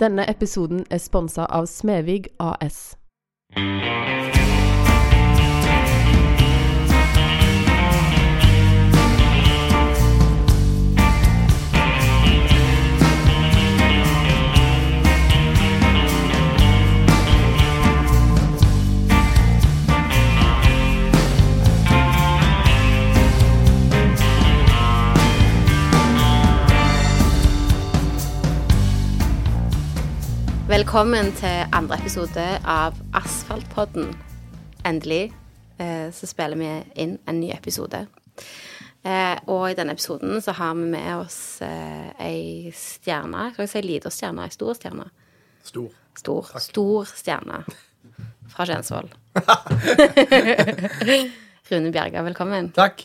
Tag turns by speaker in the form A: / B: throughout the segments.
A: Denne episoden er sponsa av Smevig AS.
B: Velkommen til andre episode av Asfaltpodden. Endelig eh, så spiller vi inn en ny episode. Eh, og i denne episoden så har vi med oss eh, ei stjerne. Skal jeg si lita stjerne? Ei stor stjerne?
C: Stor.
B: Stor, stor stjerne fra Kjensvoll. Rune Bjerga, velkommen.
C: Takk.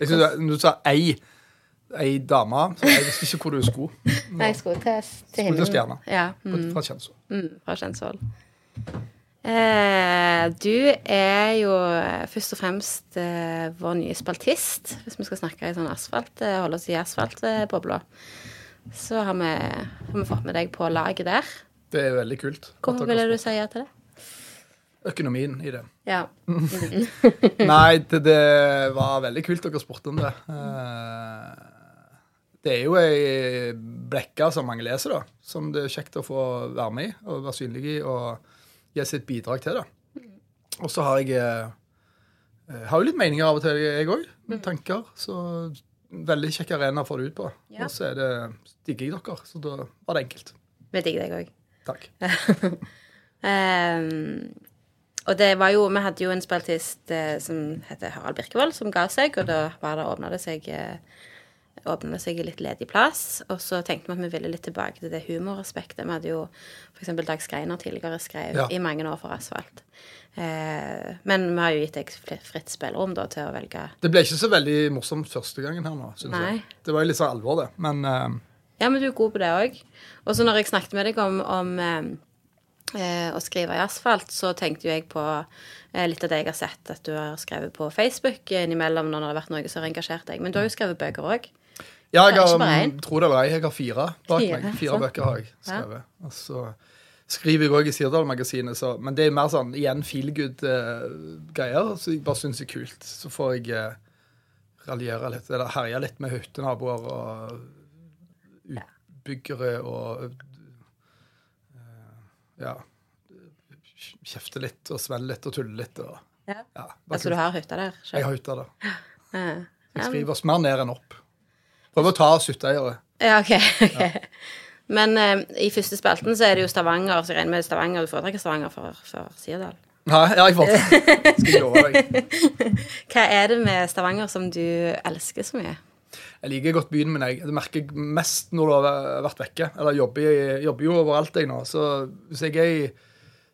C: Jeg synes, du sa ei, ei dame, så jeg visste ikke hvor du skulle.
B: Nei, jeg skulle til, til
C: Skulle til stjerna.
B: Ja, mm,
C: Fra Kjensvoll.
B: mm, fra Kjensvoll. Eh, du er jo først og fremst eh, vår nye spaltist, hvis vi skal snakke i sånn asfalt, eh, holde oss i asfaltbobla. Så har vi, har vi fått med deg på laget der.
C: Det er veldig kult.
B: Hvorfor ville du si ja til det?
C: Økonomien i det.
B: Ja.
C: Nei, det, det var veldig kult dere spurte om det. Eh, Det er jo ei blekke som mange leser, da. Som det er kjekt å få være med i og være synlig i og gi sitt bidrag til. da. Og så har jeg eh, har jo litt meninger av og til, jeg òg. Tanker. Så veldig kjekk arena å få det ut på.
B: Ja.
C: Og så er det digger jeg dere, så da var det enkelt.
B: Vi digger deg òg.
C: Takk.
B: um, og det var jo, vi hadde jo en spaltist eh, som heter Harald Birkevold, som ga seg, og da var det, åpna det seg eh, åpnet seg litt ledig plass. Og så tenkte vi at vi ville litt tilbake til det humoraspektet. Vi hadde jo f.eks. Dag Skreiner tidligere skrev
C: Ja.
B: i mange år for Asfalt. Eh, men vi har jo gitt deg fritt spillerom da til å velge
C: Det ble ikke så veldig morsomt første gangen her nå, syns jeg. Det var jo litt sånn alvor, det. Men eh,
B: Ja, men du er god på det òg. Og så når jeg snakket med deg om, om eh, eh, å skrive i asfalt, så tenkte jo jeg på eh, litt av det jeg har sett at du har skrevet på Facebook innimellom når det har vært noe som har engasjert deg. Men du har jo skrevet bøker òg.
C: Ja, jeg har,
B: en.
C: tror det eller ei, jeg har fire bak
B: Fire,
C: meg. Fire
B: sant.
C: bøker har jeg skrevet. Og så skriver jeg òg i Sirdal-magasinet, så Men det er mer sånn igjen feel good-greier. så jeg bare syns det er kult. Så får jeg uh, raljere litt, eller herje litt med hyttenaboer og utbyggere og uh, Ja. Kjefte litt og svelle litt og tulle litt. Og,
B: Ja.
C: ja,
B: altså kult. du har hytta der? Selv.
C: Jeg har hytta der.
B: Eh,
C: Jeg skriver oss mer ned enn opp. Prøver å ta av hytteeiere.
B: Ja, OK. ok. Men eh, i første spalten så er det jo Stavanger, så jeg regner med Stavanger. Du foretrekker Stavanger for, for Sirdal.
C: Nei, ja, jeg får Skal jeg love deg.
B: Hva er det med Stavanger som du elsker så mye?
C: Jeg liker godt byen min. Jeg. Det merker jeg mest når du har vært vekke. Eller jobber, jobber jo overalt jeg nå. Så hvis jeg er i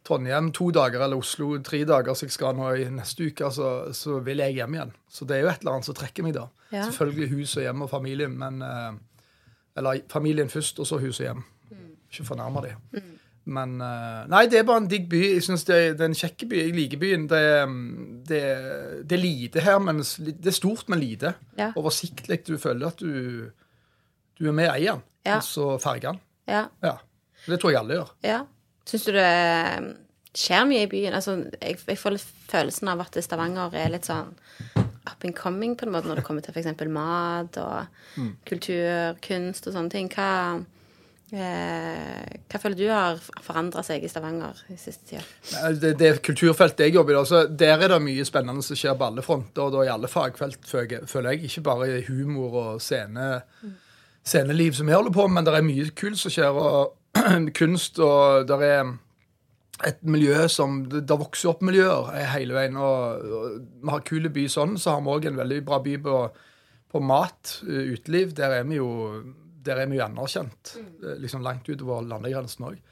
C: Trondheim to dager eller Oslo tre dager, som jeg skal nå i neste uke, så, så vil jeg hjem igjen. Så det er jo et eller annet som trekker meg da.
B: Ja.
C: Selvfølgelig hus og hjem og familien, men eh, Eller familien først, og så hus og hjem. Ikke fornærme dem. Men eh, Nei, det er bare en digg by. Jeg synes det, er- det er en kjekk by. Jeg liker byen. Det, det, det er lite her, men det er stort, men lite.
B: Ja.
C: Oversiktlig. Du føler at du, du er med i eieren.
B: Ja.
C: Så farger den.
B: Ja.
C: Ja. Det tror jeg alle gjør.
B: Ja. Syns du det skjer mye i byen? Altså, jeg, jeg får litt følelsen av at Stavanger er litt sånn up and coming på en måte når det kommer til f.eks. mat og kultur, kunst og sånne ting. Hva, eh, hva føler du har forandra seg i Stavanger i siste tida?
C: Det, det kulturfeltet jeg jobber i, altså, der er det mye spennende som skjer på alle fronter, og da i alle fagfelt, føler jeg- Ikke bare humor og scene, sceneliv som vi holder på med, men det er mye kult som skjer, og kunst, og der er et miljø som Det, vokser opp miljøer eh, hele veien, og, og vi har kule by sånn, så har vi òg en veldig bra by på, på mat, eh, uteliv. Der er vi jo der er vi jo anerkjent, eh, liksom langt utover landegrensen òg.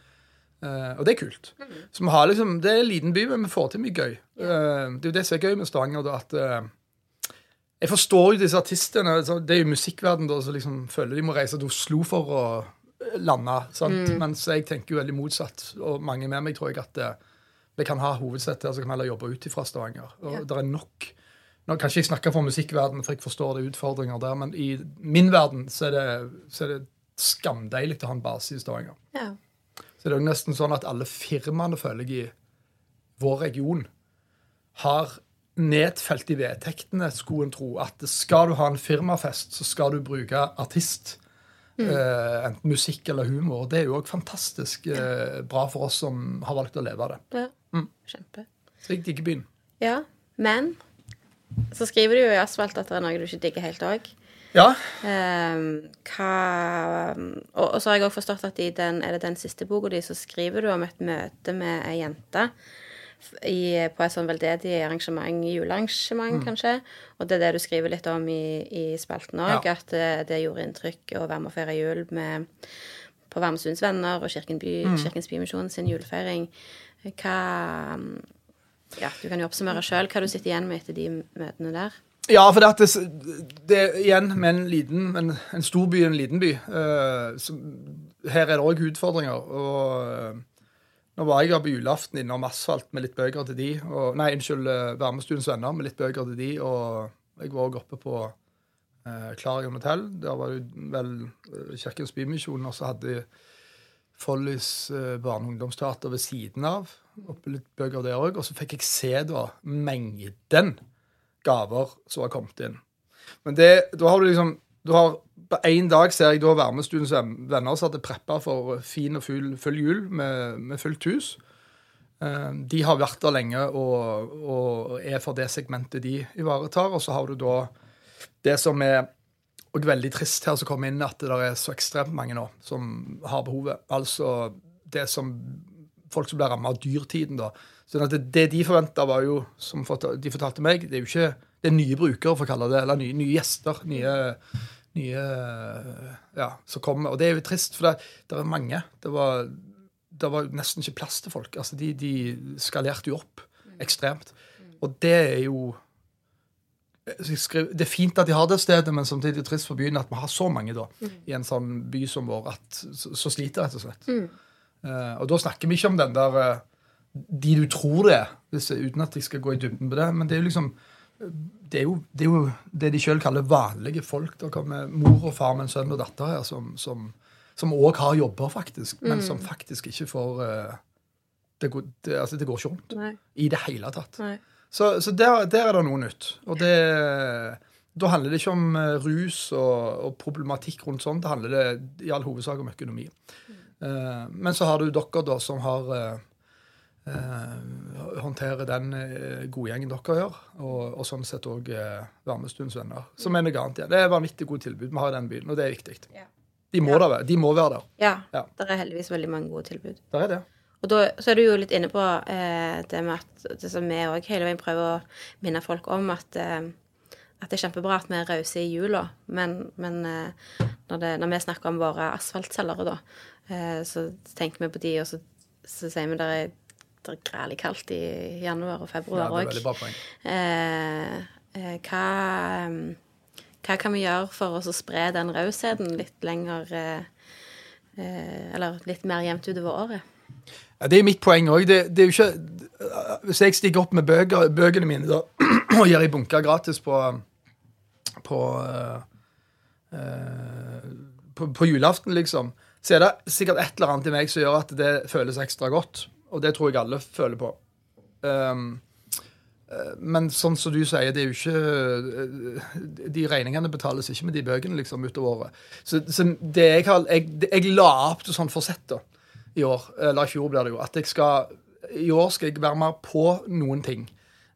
C: Uh, og det er kult. Så vi har liksom, Det er en liten by, men vi får til mye gøy. Uh, det er jo det som er gøy med Stavanger. da, at uh, Jeg forstår jo disse artistene. Det er jo musikkverden da, som liksom føler de må reise til Oslo for å eh, Mm. Mens jeg tenker jo veldig motsatt, og mange med meg tror jeg at det, vi kan ha hovedsettet her, så kan vi heller jobbe ut fra Stavanger. Og
B: Ja.
C: det er nok Nå kan ikke jeg snakke for musikkverden, for jeg forstår det er utfordringer der, men i min verden så er det, så er det skamdeilig å ha en base i Stavanger.
B: Ja.
C: Så det er jo nesten sånn at alle firmaene, føler jeg, i vår region har nedfelt i vedtektene, skulle en tro, at skal du ha en firmafest, så skal du bruke artist. Eh, enten musikk eller humor. Det er jo òg fantastisk eh, bra for oss som har valgt å leve av det.
B: Ja. Kjempe.
C: Så jeg digger byen.
B: Ja, men så skriver du jo i Asfalt at det er noe du ikke digger helt òg.
C: Ja.
B: Um, hva og, og så har jeg òg forstått at i den, er det den siste boka di, så skriver du om et møte med ei jente i, på et sånn veldedig arrangement, julearrangement, kanskje. Og det er det du skriver litt om i, i spalten òg,
C: Ja.
B: at det, det gjorde inntrykk å være med og feire jul med, på Varmesunds venner og Kirken by, Kirkens Bymisjon sin julefeiring. Hva Ja, du kan jo oppsummere sjøl hva du sitter igjen med etter de møtene der.
C: Ja, for det, at det, er igjen med en liten, en, en stor by og en liten by. Uh, så, her er det òg utfordringer. Og eh, nå var jeg på julaften innom Asfalt med litt bøker til de. Og, nei, unnskyld, Varmestuens venner med litt bøker til de. Og jeg var òg oppe på uh, Klarion hotell. Der var det vel eh, Kirkens Bymisjon, og så hadde Follys uh, barne- og ungdomsteater ved siden av. Oppe litt bøker der òg. Og så fikk jeg se da mengden gaver som har kommet inn. Men det, da har du liksom du har, På én dag ser jeg da Varmestudiens venner som hadde preppa for fin og full, full jul med, med fullt hus. Eh, De har vært der lenge og, og er for det segmentet de ivaretar. Og så har du da det som er og veldig trist her som kommer inn, at det der er så ekstremt mange nå som har behovet. Altså det som folk som blir rammet av dyrtiden, da. Sånn at det, det de forventa, var jo, som de fortalte meg, det er jo ikke det er nye brukere, for å kalle det, eller nye, nye gjester. Nye, nye ja, som kommer. Og det er jo trist, for det, det er mange. Det var, det var nesten ikke plass til folk. Altså, de, de skalerte jo opp ekstremt. Og det er jo skrev, Det er fint at de har det stedet, men samtidig er det trist for byen at vi har så mange da, i en sånn by som vår at så, så sliter, rett og slett. Uh, og da snakker vi ikke om den der uh, de du tror det er, hvis, uten at jeg skal gå i dybden på det. Men det er jo liksom det er jo det, er jo det de sjøl kaller vanlige folk. Det kommer mor og far med en sønn og datter her som som som òg har jobber, faktisk, men som faktisk ikke får eh, det, går, det, altså, det går ikke rundt
B: Nei.
C: i det hele tatt.
B: Nei.
C: Så, så der, der er det noe nytt. Og det, da handler det ikke om eh, rus og, og problematikk rundt sånt. Det handler det i all hovedsak om økonomi. Eh, men så har du dere da som har eh, eh, håndtere den eh, godgjengen dere gjør, og, og sånn sett òg eh, Varmestunds venner. Som er noe annet. Ja. Det er vanvittig godt tilbud vi har i den byen, og det er viktig.
B: Ja.
C: De må,
B: Ja.
C: da være, de må være der.
B: Ja,
C: Ja.
B: det er heldigvis veldig mange gode tilbud.
C: Der er det.
B: Og da, så er du jo litt inne på eh, det med at det som vi òg hele veien prøver å minne folk om, at, eh, at det er kjempebra at vi er rause i jula. Men, men eh, når, det, når vi snakker om våre asfaltselgere, da, eh, så tenker vi på de, og så, så sier vi det er grælig kaldt i januar og
C: Ja,
B: februar òg.
C: poeng.
B: Eh, eh, hva, eh, hva kan vi gjøre for oss å spre den rausheten litt lenger eh, Eller litt mer jevnt utover året?
C: Ja, det er mitt poeng òg. Hvis jeg stikker opp med bøker, bøkene mine da, og gir ei bunke gratis på på, eh, eh, på på julaften, liksom, så er det sikkert et eller annet i meg som gjør at det føles ekstra godt. Og det tror jeg alle føler på. Um, eh, men sånn som du sier, det er jo ikke eh, De regningene betales ikke med de bøkene liksom utover året. Så, så det jeg, har, jeg, jeg la opp til sånn forsett da, i år, eller i fjor blir det jo, at jeg skal I år skal jeg være mer på noen ting.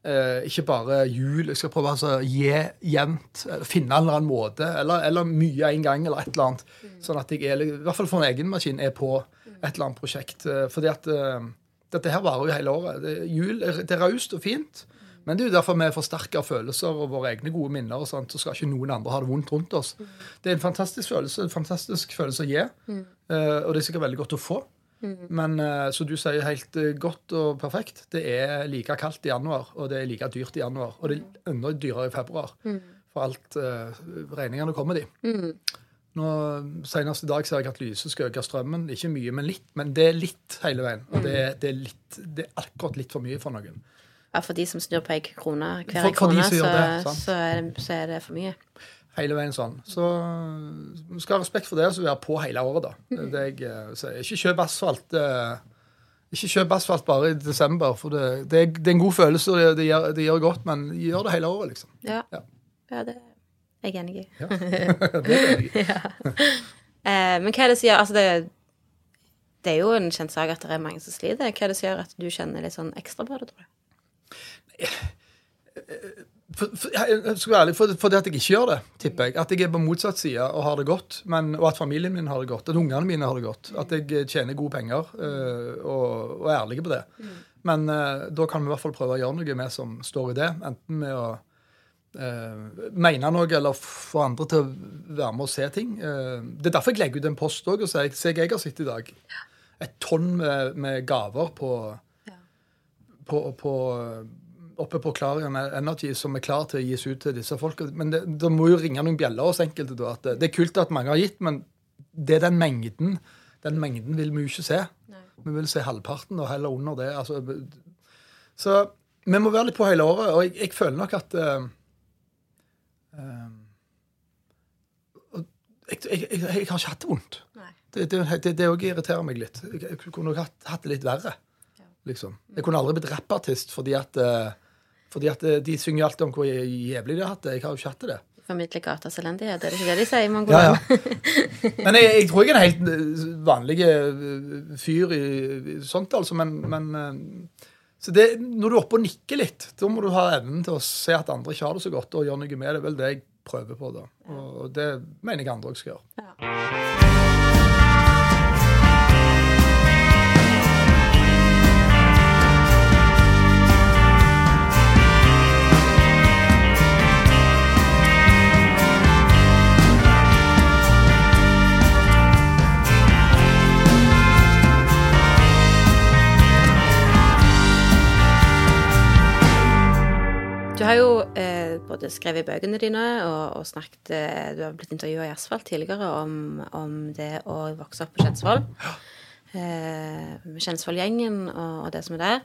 C: Eh, ikke bare jul. Jeg skal prøve altså, å gi jevnt. eh, Finne en eller annen måte. Eller, eller mye en gang, eller et eller annet. Sånn at jeg er, i hvert fall for en egen maskin er på et eller annet prosjekt. Eh, fordi at eh, dette her varer jo hele året. Det, jul det er raust og fint. Men det er jo derfor vi forsterker følelser og våre egne gode minner. og sånt, Så skal ikke noen andre ha det vondt rundt oss. Det er en fantastisk følelse en fantastisk følelse å gi. eh, og det er sikkert veldig godt å få. Men så som du sier helt eh, godt og perfekt, det er like kaldt i januar, og det er like dyrt i januar. Og det er enda dyrere i februar. For alt uh, regningene kommer, de. Nå, Senest i dag ser jeg at lyset skal øke strømmen. Ikke mye, men litt. Men det er litt hele veien. Og det, det, er, litt, det er akkurat litt for mye for noen.
B: Ja, for de som snur på ei krone hver
C: For- for
B: krone, så,
C: det,
B: så, er det, så er det for mye.
C: Hele veien sånn. Så vi skal ha respekt for det, så vi er på hele året, da. Det det jeg eh, sier. Ikke kjøp asfalt. eh, Ikke kjøp asfalt bare i desember, for det, det, er, det er en god følelse, og det, det, gjør, det gjør godt, men gjør det hele året, liksom.
B: Ja.
C: Ja.
B: ja, det er enig.
C: Ja. det er jeg.
B: Eh, men hva er det som gjør Altså, det, det er jo en kjent sak at det er mange som sliter. Hva er det som gjør at du kjenner litt sånn ekstra på det, tror du?
C: For, for, jeg jeg skal være ærlig, for, for det at jeg ikke gjør det, tipper jeg. At jeg er på motsatt side og har det godt. Men, og at familien min har det godt. At ungene mine har det godt. At jeg eh, tjener gode penger øh, og, og er ærlig på det. Men øh, da kan vi i hvert fall prøve å gjøre noe med som står i det. Enten med å øh, mene noe eller få andre til å være med og se ting. Eh, det er derfor jeg legger ut en post òg og sier se jeg har sett i dag. Et tonn med, med gaver på,
B: Ja.
C: på, på oppe på Clarion Energy som er klar til å gis ut til disse folka. Men det, det må jo ringe noen bjeller hos enkelte. da, at det, det er kult at mange har gitt, men det er den mengden. Den mengden vil vi jo ikke se.
B: Nei.
C: Vi vil se halvparten og heller under det. altså. Så vi må være litt på hele året, og jeg, jeg føler nok at eh, eh, og jeg, jeg, jeg, jeg har ikke hatt det vondt.
B: Nei.
C: Det, det, det, det også irriterer meg litt. Jeg, jeg kunne nok hatt, hatt det litt verre.
B: Ja.
C: Liksom. Jeg kunne aldri blitt rappartist fordi at, eh, fordi at eh, de synger alltid om hvor jævlig de har hatt det. Jeg har jo ikke hatt det.
B: Formidle gatas elendighet, er det ikke det de sier i mange
C: Ja, ja. Men jeg, jeg tror jeg er en helt eh, vanlig fyr i, i sånt, altså. Men, men så det, når du er oppe og nikker litt, da må du ha evnen til å se at andre ikke har det så godt, og gjøre noe med det. Er vel det jeg prøver på, da. Og det mener jeg andre også skal gjøre.
B: Du har jo eh, både skrevet i bøkene dine og, og snakket eh, Du har blitt intervjua i Asfalt tidligere om, om det å vokse opp på Kjensvoll. Eh, med Kjensvoll-gjengen og, og det som er der.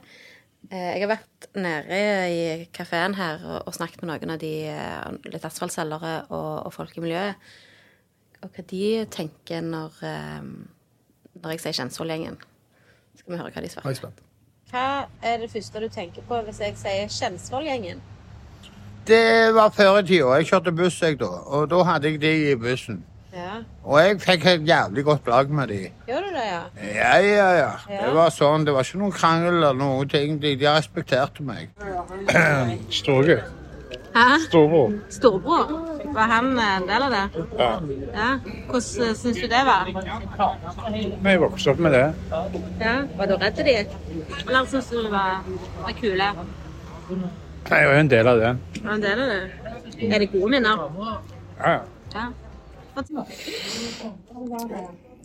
B: Eh, jeg har vært nede i kafeen her og, og snakket med noen av de eh, litt asfaltselgere og, og folk i miljøet. Og hva de tenker når, eh, når jeg sier Kjensvoll-gjengen. Skal vi høre hva de
C: er
B: svarer. Hva er det første du tenker på hvis jeg sier Kjensvoll-gjengen?
D: Det var før i tida. Jeg kjørte buss, jeg da. Og da hadde jeg de i bussen.
B: Ja.
D: Og jeg fikk et jævlig godt lag med de.
B: Gjør du det, ja?
D: Ja, ja, ja.
B: Ja.
D: Det var sånn. Det var ikke noen krangel eller noen ting. De, de respekterte meg.
E: Storge.
B: Hæ?
E: Storebror.
B: Storebror? Var han en del av det?
E: Ja.
B: Ja. Hvordan uh, syns du det var?
E: Vi vokste opp med det.
B: Ja. Var du redd de? Eller syns du de var, var kule?
E: Jeg er jo en del av det.
B: En del av det? Er det gode minner?
E: Ja, ja.
B: Ja.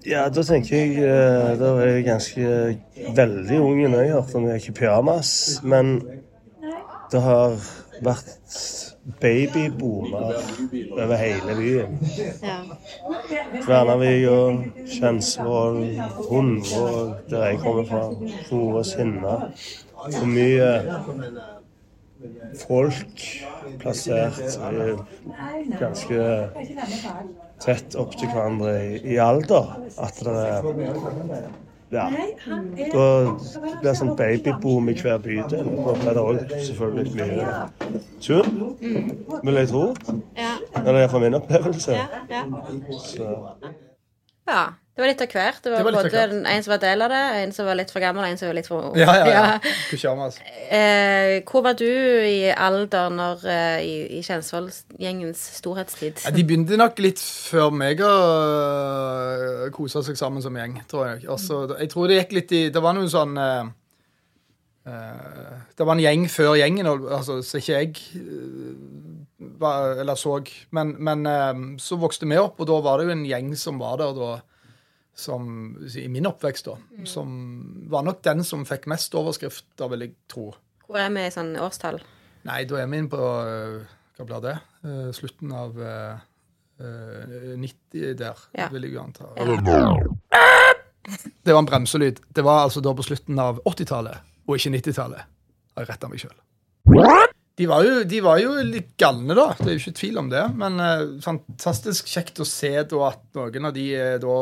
F: Ja, da tenker jeg eh, Da var jeg ganske veldig ung når jeg hørte om jeg gikk i pyjamas. Men det har vært babyboomer over hele byen.
B: Ja.
F: Kværnervik og Kjensvoll, Hundvåg, der jeg kommer fra. Store Sinna. For mye folk plassert ganske tett opp til hverandre i, i alder. At det er Ja. Da blir det sånn babyboom i hver bydel. Da blir det òg selvfølgelig mye tull, vil jeg tro.
B: Ja.
F: Eller iallfall min opplevelse.
B: Ja. ja.
F: Så.
B: ja. Det var litt av hvert. Det var,
C: Det var
B: både
C: hvert.
B: en som var del av det, en som var litt for gammel, og en som var litt for ung.
C: Ja, ja, ja. Pyjamas.
B: Eh, hvor var du i alder når, eh, i, i Kjensvoll-gjengens storhetstid?
C: Ja, de begynte nok litt før meg å øh, kose seg sammen som gjeng, tror jeg. Altså, jeg tror det gikk litt i Det var noen sånn øh, Det var en gjeng før gjengen, altså, så ikke jeg var, eller så. Men, men så vokste vi opp, og da var det jo en gjeng som var der da. Som, I min oppvekst, da. Som var nok den som fikk mest overskrifter, vil jeg tro.
B: Hvor er vi i sånn årstall?
C: Nei, da er vi inne på øh, Hva blir det? Øh, slutten av uh, øh, 90 der,
B: Ja.
C: vil jeg jo anta. Det var en bremselyd. Det var altså da på slutten av 80-tallet, og ikke 90-tallet. Har jeg retta meg sjøl. De var, jo, de var jo litt galne, da. Det er jo ikke tvil om det. Men eh, fantastisk kjekt å se da at noen av de eh, da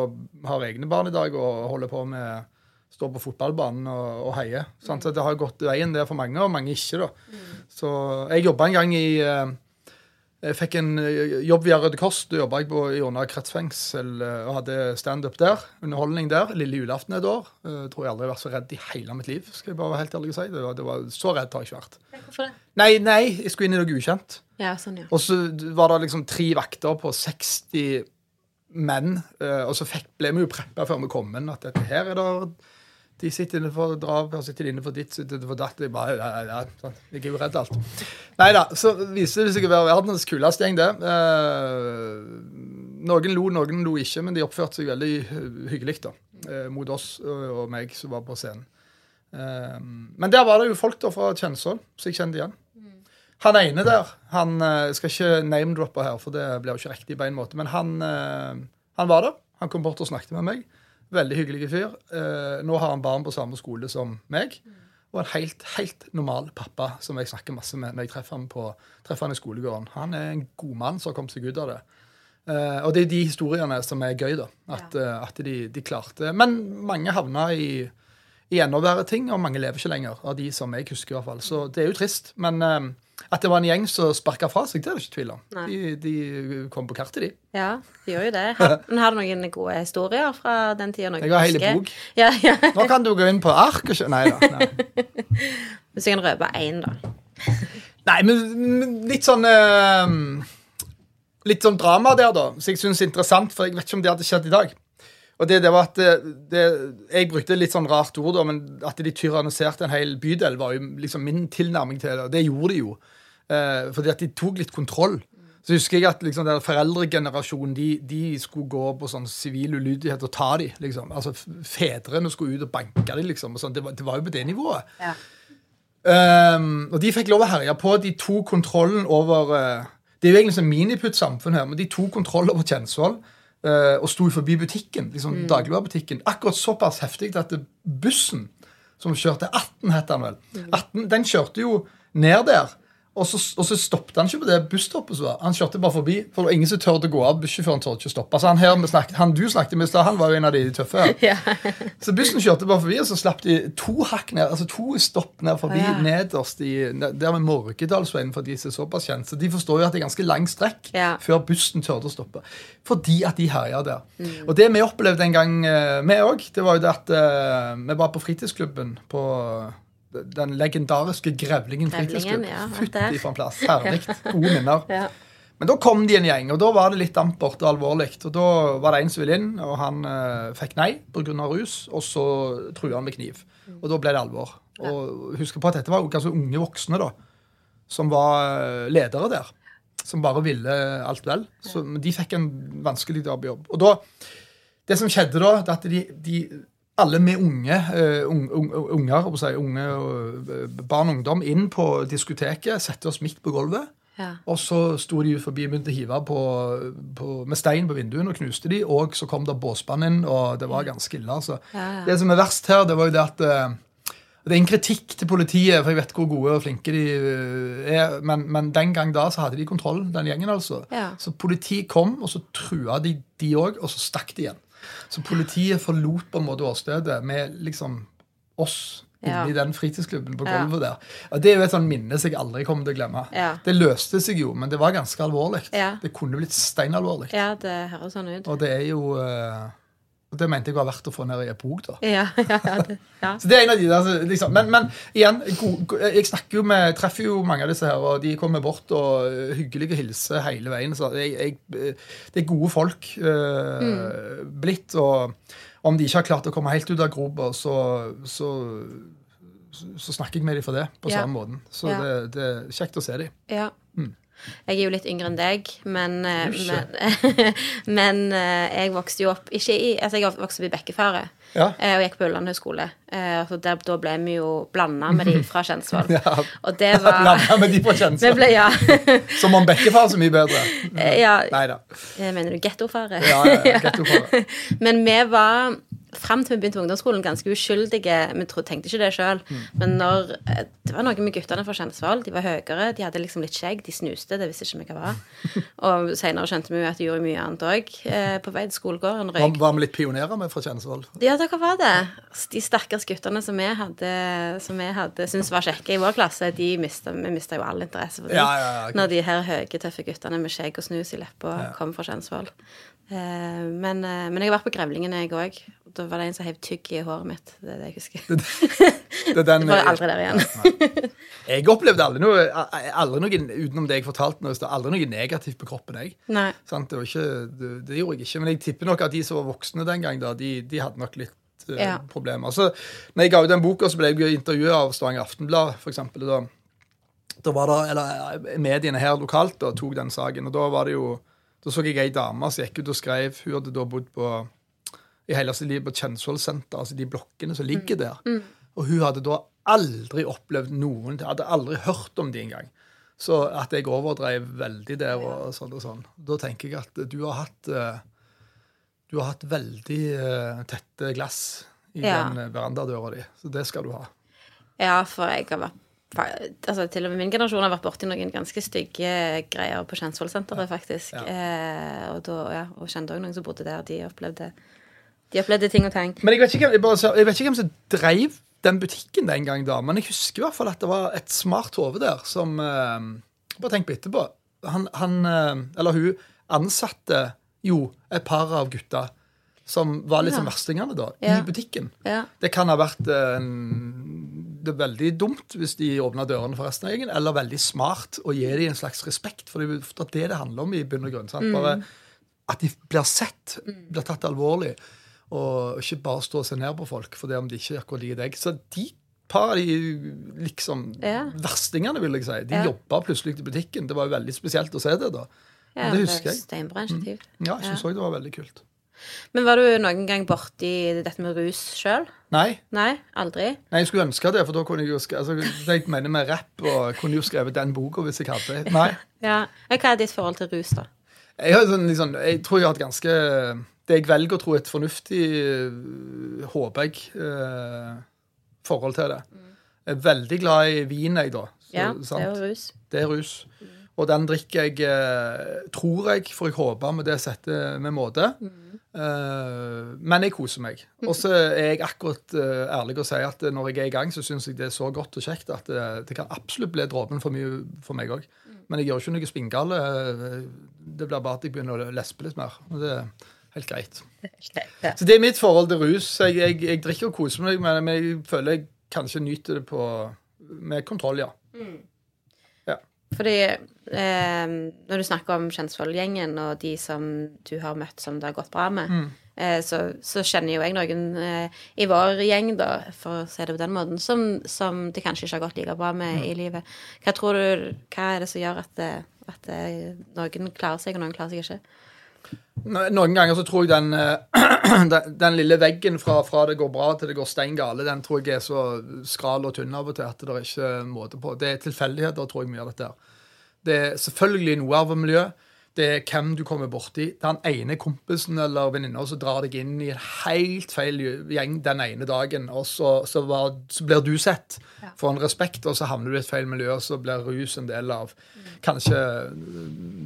C: har egne barn i dag og holder på med Står på fotballbanen og, og heier. Sant? Så det har gått veien der for mange, og mange ikke. da. Så jeg jobba en gang i eh, Jeg fikk en eh, jobb via Røde Kors. Da jobba jeg på, i Åna kretsfengsel eh, og hadde standup der. Underholdning der. Lille julaften et år. Jeg tror jeg aldri har vært så redd i hele mitt liv. skal jeg bare være helt ærlig og si. Det var, det var, så redd har jeg ikke vært.
B: Hvorfor det?
C: Nei, nei, jeg skulle inn i noe ukjent.
B: Ja, sånn, ja.
C: Og så var det liksom tre vakter på 60 menn. eh, og så fikk, ble vi jo preppa før vi kom inn at dette her er det De sitter innenfor drap, han sitter innenfor ditt, sitter innenfor datt. Jeg bare, ja, ja, sånn. Jeg er jo redd alt. Nei da. Så viser det seg å være verdens kuleste gjeng, det. Eh, noen lo, noen lo ikke, men de oppførte seg veldig hy- hyggelig da, eh, mot oss og, meg som var på scenen. Eh, men der var det jo folk da fra Kjensvoll som jeg kjente igjen. Han ene der han skal ikke name-droppe her, for det blir jo ikke riktig på en måte, men han, han var der. Han kom bort og snakket med meg. Veldig hyggelig fyr. Eh, nå har han barn på samme skole som meg. Og en helt, helt normal pappa som jeg snakker masse med når jeg treffer han, på, treffer han i skolegården. Han er en god mann som har kommet seg ut av det. Eh, og det er de historiene som er gøy, da. At, ja. at de, de klarte Men mange havna i, i enda verre ting, og mange lever ikke lenger, av de som jeg husker. i hvert fall. Så det er jo trist. Men eh, at det var en gjeng som sparka fra seg, det er det ikke tvil om. De, de kom på kartet, de.
B: Ja, de gjør jo det. Men har du noen gode historier fra den tida?
C: Jeg har hele bok.
B: Ja, ja.
C: Nå kan du gå inn på ark og Nei da. Nei.
B: Hvis jeg kan røpe én, da.
C: Nei, men men litt sånn eh, Litt sånn drama der, da, som jeg syns er interessant, for jeg vet ikke om det hadde skjedd i dag. Og det, det var at det, det, Jeg brukte litt sånn rart ord, da, men at de tyranniserte en hel bydel, var jo liksom min tilnærming til det. Og det gjorde de jo. Eh, fordi at de tok litt kontroll. Så husker jeg at liksom, den foreldregenerasjonen de, de skulle gå på sånn sivil ulydighet og ta dem. liksom. Altså, Fedrene skulle ut og banke dem. liksom. Og sånn. det, var, det var jo på det nivået.
B: Ja.
C: Um, og de fikk lov å herje på. De tok kontrollen over uh, Det er jo egentlig sånn miniputt-samfunn her, men de tok kontroll over Kjensvoll uh, og sto forbi butikken, liksom dagligvarebutikken. Akkurat såpass heftig at bussen som kjørte 18, het den vel, 18, den kjørte jo ned der. Og så, og så stoppet han ikke på det busstoppet. Så. Han kjørte bare forbi. For det var ingen som tørde å gå av. Bussjåføren tørde ikke å stoppe. Altså, han, her, snakket, han du snakket med han var jo en av de tøffe.
B: Ja.
C: Så bussen kjørte bare forbi, og så slapp de to hakk ned, altså to stopp ned forbi
B: Ja.
C: nederst i Der med Morkedalsveien, for de som er såpass kjent. Så de forstår jo at det er ganske lang strekk
B: Ja.
C: før bussen turte å stoppe. Fordi at de herja der.
B: Mm.
C: Og det vi opplevde en gang, eh, vi òg, det var jo det at eh, vi var på fritidsklubben på den legendariske Grevlingen fritidsklubb.
B: ja,
C: Fytti for en plass. Herlig. Gode minner.
B: Ja.
C: Men da kom de en gjeng, og da var det litt ampert og alvorlig. Og da var det en som ville inn, og han eh, fikk nei pga. rus, og så trua han med kniv. Og da ble det alvor. Og husk på at dette var jo ganske unge voksne, da, som var eh, ledere der. Som bare ville alt vel. Så de fikk en vanskelig jobb. Og da Det som skjedde da, det at de, de alle med unge, eh, ung, ung, unger, si, unge eh, barn og ungdom, inn på diskoteket, sette oss midt på gulvet.
B: Ja.
C: Og så sto de ut forbi og begynte å hive på, på, med stein på vinduene og knuste de, og så kom det båsband inn, og det var ganske ille. altså.
B: Ja, ja.
C: Det som er verst her, det var jo det at eh, Det er en kritikk til politiet, for jeg vet hvor gode og flinke de eh, er, men, men den gang da så hadde de kontroll, den gjengen, altså. Så politiet kom, og så trua de de òg, og så stakk de igjen. Så politiet forlot på en måte åstedet med liksom oss
B: Ja.
C: inni den fritidsklubben på
B: Ja.
C: gulvet der. Og Det er jo et sånn minne som jeg aldri kommer til å glemme.
B: Ja.
C: Det løste seg jo, men det var ganske alvorlig.
B: Ja.
C: Det kunne blitt steinalvorlig.
B: ja, det høres sånn ut.
C: Og det er jo eh, og Det mente jeg var verdt å få ned i en bok, da.
B: Ja, ja, det, ja.
C: Så det er en av de der, liksom. Men, men igjen, jeg snakker jo med, treffer jo mange av disse her, og de kommer bort og hyggelig hyggelige hilser hele veien. Så jeg, jeg, eh, det er gode folk uh, blitt. Og om de ikke har klart å komme helt ut av gropa, så, så, så snakker jeg med dem for det på
B: Ja.
C: samme måten. Så det, det er kjekt å se dem.
B: Ja. Jeg er jo litt yngre enn deg, men, eh, men, men eh, jeg vokste jo opp ikke i, altså Jeg vokste opp i Bekkefaret
C: Ja.
B: eh, og gikk på Ulland høgskole. Der, da ble vi jo blanda med de fra Kjensvoll.
C: Ja.
B: Og det var
C: Blanda med de
B: fra
C: Kjensvoll?
B: ble, ja.
C: Som om Bekkefar så mye bedre.
B: Ja
C: Nei da.
B: Mener du gettofare?
C: Ja, ja, gettofare.
B: Men vi var fram til vi begynte på ungdomsskolen, ganske uskyldige. Vi tenkte ikke det sjøl. Men når eh, Det var noe med guttene fra Kjensvoll. De var høyere, de hadde liksom litt skjegg. De snuste, det visste ikke vi hva var. Og senere skjønte vi at de gjorde mye annet òg eh, på vei til skolegården. Røyk.
C: var vi litt pionerer med fra Kjensvoll?
B: Ja, dere var det. De stakkars guttene som vi hadde Som vi hadde syntes var kjekke i vår klasse, de mista, vi mista jo all interesse for dem.
C: Ja, ja, ja.
B: Når de her høye, tøffe guttene med skjegg og snus i leppa kom fra Kjensvoll. Eh, men, eh, men jeg har vært på Grevlingen, jeg òg. Da var det en som heiv tygg i håret mitt. Det er det jeg husker.
C: Det den,
B: Det var aldri der igjen.
C: Jeg opplevde aldri noe, aldri noe utenom det jeg fortalte nå, det aldri noe negativt på kroppen. jeg.
B: Nei.
C: Sant? Det, ikke, det, det gjorde jeg ikke. Men jeg tipper nok at de som var voksne den gang, da, de, de hadde nok litt uh,
B: Ja.
C: problemer. Så når jeg ga ut den boka, så ble jeg intervjuet av Stavanger Aftenblad, for eksempel. Da, da var det, eller mediene her lokalt da, tok den saken, og da var det jo Da så jeg ei dame som gikk ut og skrev Hun hadde da bodd på i hele sitt liv på Kjensvoll senter, altså de blokkene som ligger der. Og hun hadde da aldri opplevd noen Hadde aldri hørt om de engang. Så at jeg overdrev veldig der og sånn og sånn. Da tenker jeg at du har hatt eh, Du har hatt veldig eh, tette glass i
B: Ja.
C: den verandadøra di. Så det skal du ha.
B: Ja, for jeg har vært Altså, til og med min generasjon har vært borti noen ganske stygge greier på Kjensvollsenteret, faktisk. faktisk. Eh, og da, ja, og kjente òg noen som bodde der. De opplevde, de opplevde ting og tang.
C: Men jeg vet, hvem- jeg, bare, jeg vet ikke hvem som dreiv den butikken den gang, da. Men jeg husker i hvert fall at det var et smart hode der som eh, Bare tenk på etterpå. Han, han eh, eller hun ansatte jo et par av gutta som var litt
B: Ja.
C: verstingene, da,
B: Ja.
C: i butikken.
B: Ja.
C: Det kan ha vært eh, en, det er veldig dumt hvis de åpner dørene for resten av gjengen, eller veldig smart å gi dem en slags respekt. For det er det det handler om i bunn og grunn. Sant? Bare at de blir sett, blir tatt alvorlig, og ikke bare stå og se ned på folk for det om de ikke akkurat liker deg. Så de par av de liksom
B: Ja.
C: verstingene, vil jeg si, de
B: Ja.
C: jobba plutselig i butikken. Det var jo veldig spesielt å se det da.
B: Ja,
C: det husker jeg.
B: Mm.
C: Ja, jeg syns òg det var veldig kult.
B: Men var du noen gang borti dette med rus sjøl?
C: Nei,
B: Nei, aldri?
C: Nei, jeg skulle ønske det, for da kunne jeg jo skrevet altså, jeg mener med rapp, og kunne jo skrevet den boka hvis jeg hadde. Nei.
B: Ja. Hva er ditt forhold til rus, da?
C: Jeg, har sånn, liksom, jeg tror jeg har et ganske Det jeg velger å tro et fornuftig, øh, håper jeg, eh, forhold til det. Jeg er veldig glad i vin, jeg, da. Så,
B: Ja, det er rus.
C: Det er rus. Og den drikker jeg, eh, tror jeg, får jeg håpe med det settet med måte. Mm. men jeg koser meg. Og så er jeg akkurat eh, ærlig å si at når jeg er i gang, så syns jeg det er så godt og kjekt at det, kan absolutt bli dråpen for mye for meg òg. Men jeg gjør ikke noe spinngale. Eh, Det blir bare at jeg begynner å lespe litt mer. Og det er helt greit. Så det er mitt forhold til rus. Jeg, jeg, jeg drikker og koser meg, men men jeg føler jeg kanskje nyter det på, med kontroll, ja.
B: Fordi eh, når du snakker om Kjensvoll-gjengen og de som du har møtt som det har gått bra med, eh, så, så kjenner jo jeg noen eh, i vår gjeng, da, for å si det på den måten, som, som det kanskje ikke har gått like bra med i livet. Hva tror du, hva er det som gjør at, at noen klarer seg, og noen klarer seg ikke?
C: No- Noen ganger så tror jeg den, eh, den, den lille veggen fra, fra det går bra til det går stein gale, den tror jeg er så skral og tynn av og til at det er ikke måte på. Det er tilfeldigheter, tror jeg, mye av dette. Det er selvfølgelig noe av miljøet. Det er hvem du kommer borti. Den ene kompisen eller venninna som drar deg inn i en helt feil gjeng den ene dagen, og så, så, var, så blir du sett. Får en respekt, og så havner du i et feil miljø, og så blir rus en del av kanskje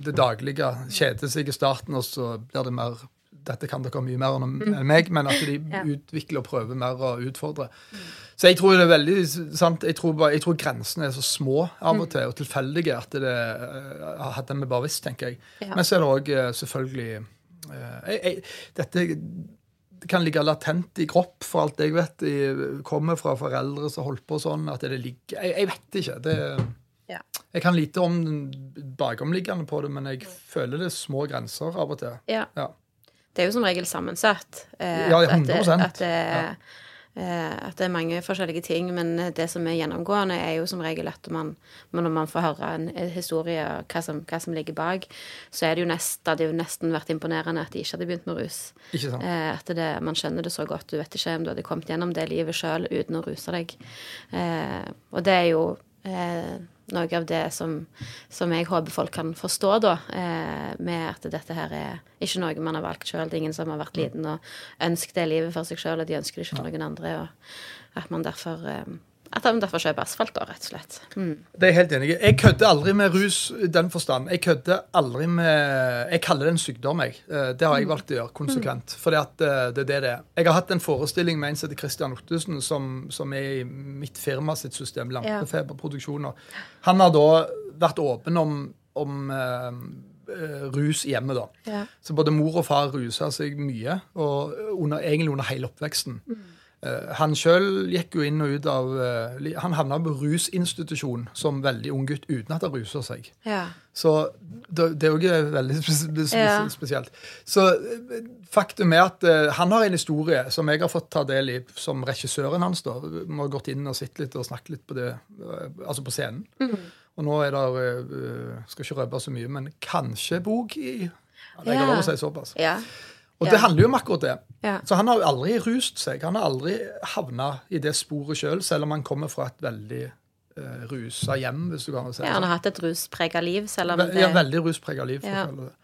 C: det daglige. Kjeder seg i starten, og så blir det mer dette kan dere mye mer enn enn meg, men at de utvikler og prøver mer og utfordrer. Så jeg tror det er veldig sant, jeg tror, bare, jeg tror grensene er så små av og til, og tilfeldige, at det eh, hadde vi bare visst, tenker jeg. Men så er det òg selvfølgelig eh, jeg, jeg, Dette kan ligge latent i kropp, for alt jeg vet. Jeg kommer fra foreldre som holdt på sånn. at det ligger, Jeg, jeg vet ikke. det
B: Ja.
C: Jeg kan lite om den bakomliggende på det, men jeg føler det er små grenser av og til.
B: Ja.
C: Ja.
B: Det er jo som regel sammensatt. Eh,
C: Ja,
B: at- at det-
C: 100%.
B: At det, eh, at det er mange forskjellige ting, men det som er gjennomgående, er jo som regel at man, når man får høre en en historie, og hva som, hva som ligger bak, så er det jo nest, det hadde jo nesten vært imponerende at de ikke hadde begynt med rus.
C: Ikke sant?
B: Eh, at det, man skjønner det så godt. Du vet ikke om du hadde kommet gjennom det livet sjøl uten å ruse deg. Eh, og det er jo eh, noe av det som, som jeg håper folk kan forstå, da, eh, med at dette her er ikke noe man har valgt sjøl. Det er ingen som har vært liten og ønsket det livet for seg sjøl, og de ønsker det ikke for noen andre. Og at man derfor eh, at de derfor kjøper asfalt, da, rett og slett. Mm.
C: Det er jeg helt enig i. Jeg kødder aldri med rus i den forstand. Jeg kødder aldri med Jeg kaller det en sykdom, jeg. Eh, Det har jeg valgt å gjøre konsekvent. Fordi at eh, det er det det er. Jeg har hatt en forestilling med en som heter Christian Ottesen, som, som er i mitt firma sitt system, Lampefeberproduksjoner. Han har da vært åpen om, om eh, rus hjemme, da.
B: Ja.
C: Så både mor og far rusa seg mye, og under, egentlig under hele oppveksten. Eh, han sjøl gikk jo inn og ut av eh, Han havna på rusinstitusjon som veldig ung gutt uten at han rusa seg.
B: Ja.
C: Så det, det er jo ikke veldig spes spes
B: Ja.
C: spesielt. Så eh, faktum er at eh, han har en historie som jeg har fått ta del i som regissøren hans. da. Vi har gått inn og sett litt og snakket litt på det, eh, altså på scenen. Og nå er det eh, Skal ikke røpe så mye, men kanskje bok i Jeg har lov å si såpass.
B: ja.
C: Og det handler jo om akkurat det. Så han har jo aldri rust seg. Han har aldri havna i det sporet sjøl, selv om han kommer fra et veldig uh, rusa hjem, hvis du kan si det
B: ja, han
C: sånn.
B: har hatt et rusprega liv, selv om det
C: Ja, veldig rusprega liv. For
B: Ja.
C: å kalle det.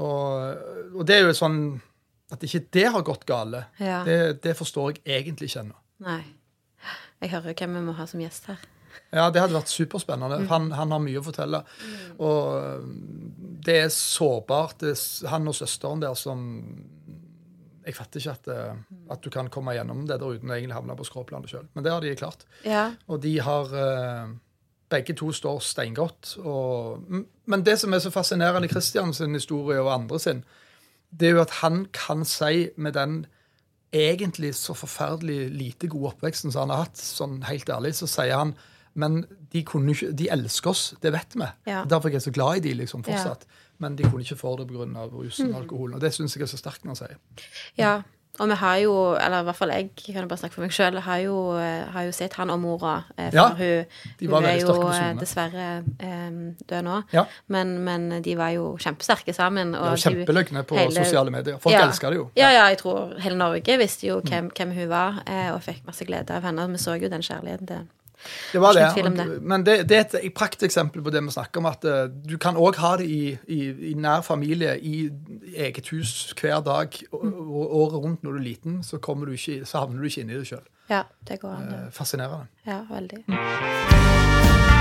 C: Og, og det er jo sånn At ikke det har gått gale,
B: Ja.
C: det, det forstår jeg egentlig ikke ennå.
B: Nei. Jeg hører hvem vi må ha som gjest her.
C: Ja, det hadde vært superspennende.
B: Mm.
C: Han, han har mye å fortelle. Og det er sårbart. Det er han og søsteren der som Jeg fatter ikke at, eh, at du kan komme gjennom det der uten å egentlig havne på skråplanet sjøl. Men det har de klart.
B: Ja.
C: Og de har eh, Begge to står steingodt. Og, men det som er så fascinerende i Christian sin historie og andre sin, det er jo at han kan si med den egentlig så forferdelig lite gode oppveksten som han har hatt, sånn helt ærlig, så sier han men de, kunne ikke, de elsker oss, det vet vi.
B: Ja.
C: Derfor er jeg så glad i de liksom fortsatt. Men de kunne ikke få det pga. rusen og alkoholen. Og det syns jeg er så sterkt når han sier.
B: Ja, og vi har jo, eller i hvert fall jeg, kan jeg bare snakke for meg sjøl, har, eh, har jo sett han og mora. eh, For
C: Ja,
B: hun,
C: de
B: hun
C: var
B: er jo eh, dessverre eh, død nå.
C: Ja.
B: Men, men de var jo kjempesterke sammen. Og de-
C: kjempeløgne på
B: hele-
C: sosiale medier. Folk
B: Ja.
C: elsker det jo.
B: Ja, ja, jeg tror hele Norge visste jo hvem, hvem hun var, eh, og fikk masse glede av henne. Vi så jo den kjærligheten til
C: Det var det.
B: det.
C: Men det, det er et prakteksempel på det vi snakker om, at eh, du kan òg ha det i, i, i nær familie, i eget hus hver dag, året rundt når du er liten, så, kommer du ikke, så havner du ikke inni det sjøl.
B: Ja, det går an. det.
C: Fascinerende.
B: Ja, veldig. Um,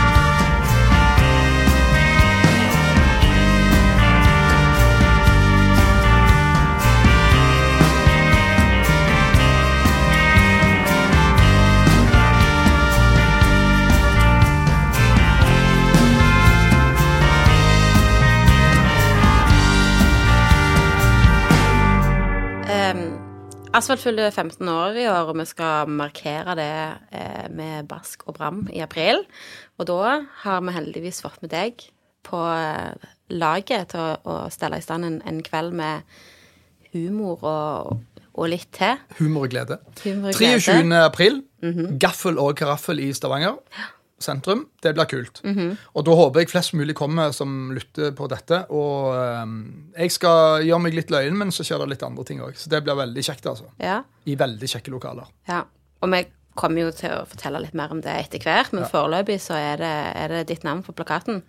B: Asfalt fyller 15 år i år, og vi skal markere det eh, med Bask og Bram i april. Og da har vi heldigvis fått med deg på eh, laget til å, stelle i stand en, en kveld med humor og, og litt til.
C: Humor og glede.
B: Humor og glede.
C: 23. april. Gaffel og karaffel i Stavanger sentrum. Det blir kult. Og da håper jeg flest mulig kommer som lytter på dette. Og um, jeg skal gjøre meg litt løyen, men så skjer det litt andre ting òg. Så det blir veldig kjekt, altså.
B: Ja,
C: I veldig kjekke lokaler.
B: ja. Og vi kommer jo til å fortelle litt mer om det etter hvert, men foreløpig så er det, er det ditt navn på plakaten.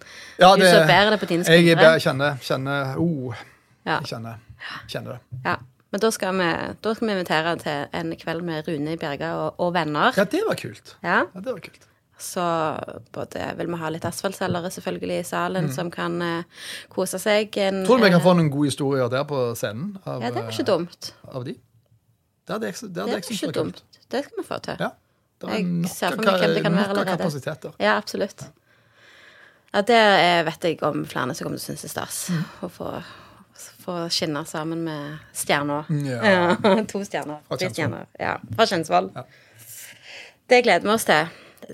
C: Ja,
B: Du så bærer det på dine
C: Jeg
B: skuldre.
C: kjenner, kjenner oh,
B: Ja.
C: Jeg kjenner, kjenner det.
B: Ja. Men da skal, vi, da skal vi invitere til en kveld med Rune Bjerga og, og venner.
C: Ja, det var kult.
B: Ja.
C: Ja, det var kult.
B: Så både vil vi ha litt asfaltselgere selvfølgelig i salen som kan uh, kose seg. En,
C: Mm. Tror du vi kan
B: eh,
C: få noen gode historier der på scenen? Av,
B: Ja, det var ikke
C: eh,
B: dumt.
C: Av de? Det hadde jeg, det
B: Det
C: hadde
B: er
C: syntes
B: ikke
C: dumt. kult.
B: dumt. Det skal vi få til.
C: Ja. Det er
B: Jeg ser for meg hvem det kan være allerede.
C: kapasiteter.
B: Ja, absolutt. Ja, det eh, vet jeg om flere som kommer til å synes er stas.
C: Mm.
B: Å få, få skinne sammen med stjerner.
C: Ja.
B: Ja, to stjerner.
C: Fra Kjensvoll.
B: Ja, fra Kjensvoll. Det gleder vi oss til.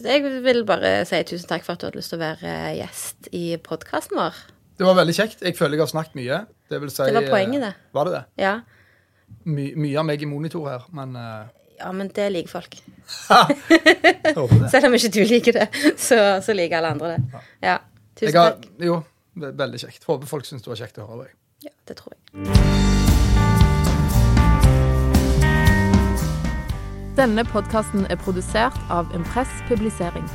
B: Jeg vil bare si tusen takk for at du hadde lyst til å være gjest i podkasten vår.
C: Det var veldig kjekt. Jeg føler jeg har snakket mye. Det, vil si,
B: Det var poenget, det.
C: eh, Var det det?
B: Ja.
C: My, mye av meg i monitor her, men uh...
B: ja, men det liker folk. Selv om ikke du liker det, så, så liker alle andre det. Ja. Tusen
C: har,
B: takk.
C: jo, ve- veldig kjekt. Håper folk syns det var kjekt å høre deg.
B: Ja, det tror jeg.
A: Denne podkasten er produsert av Impress Publisering.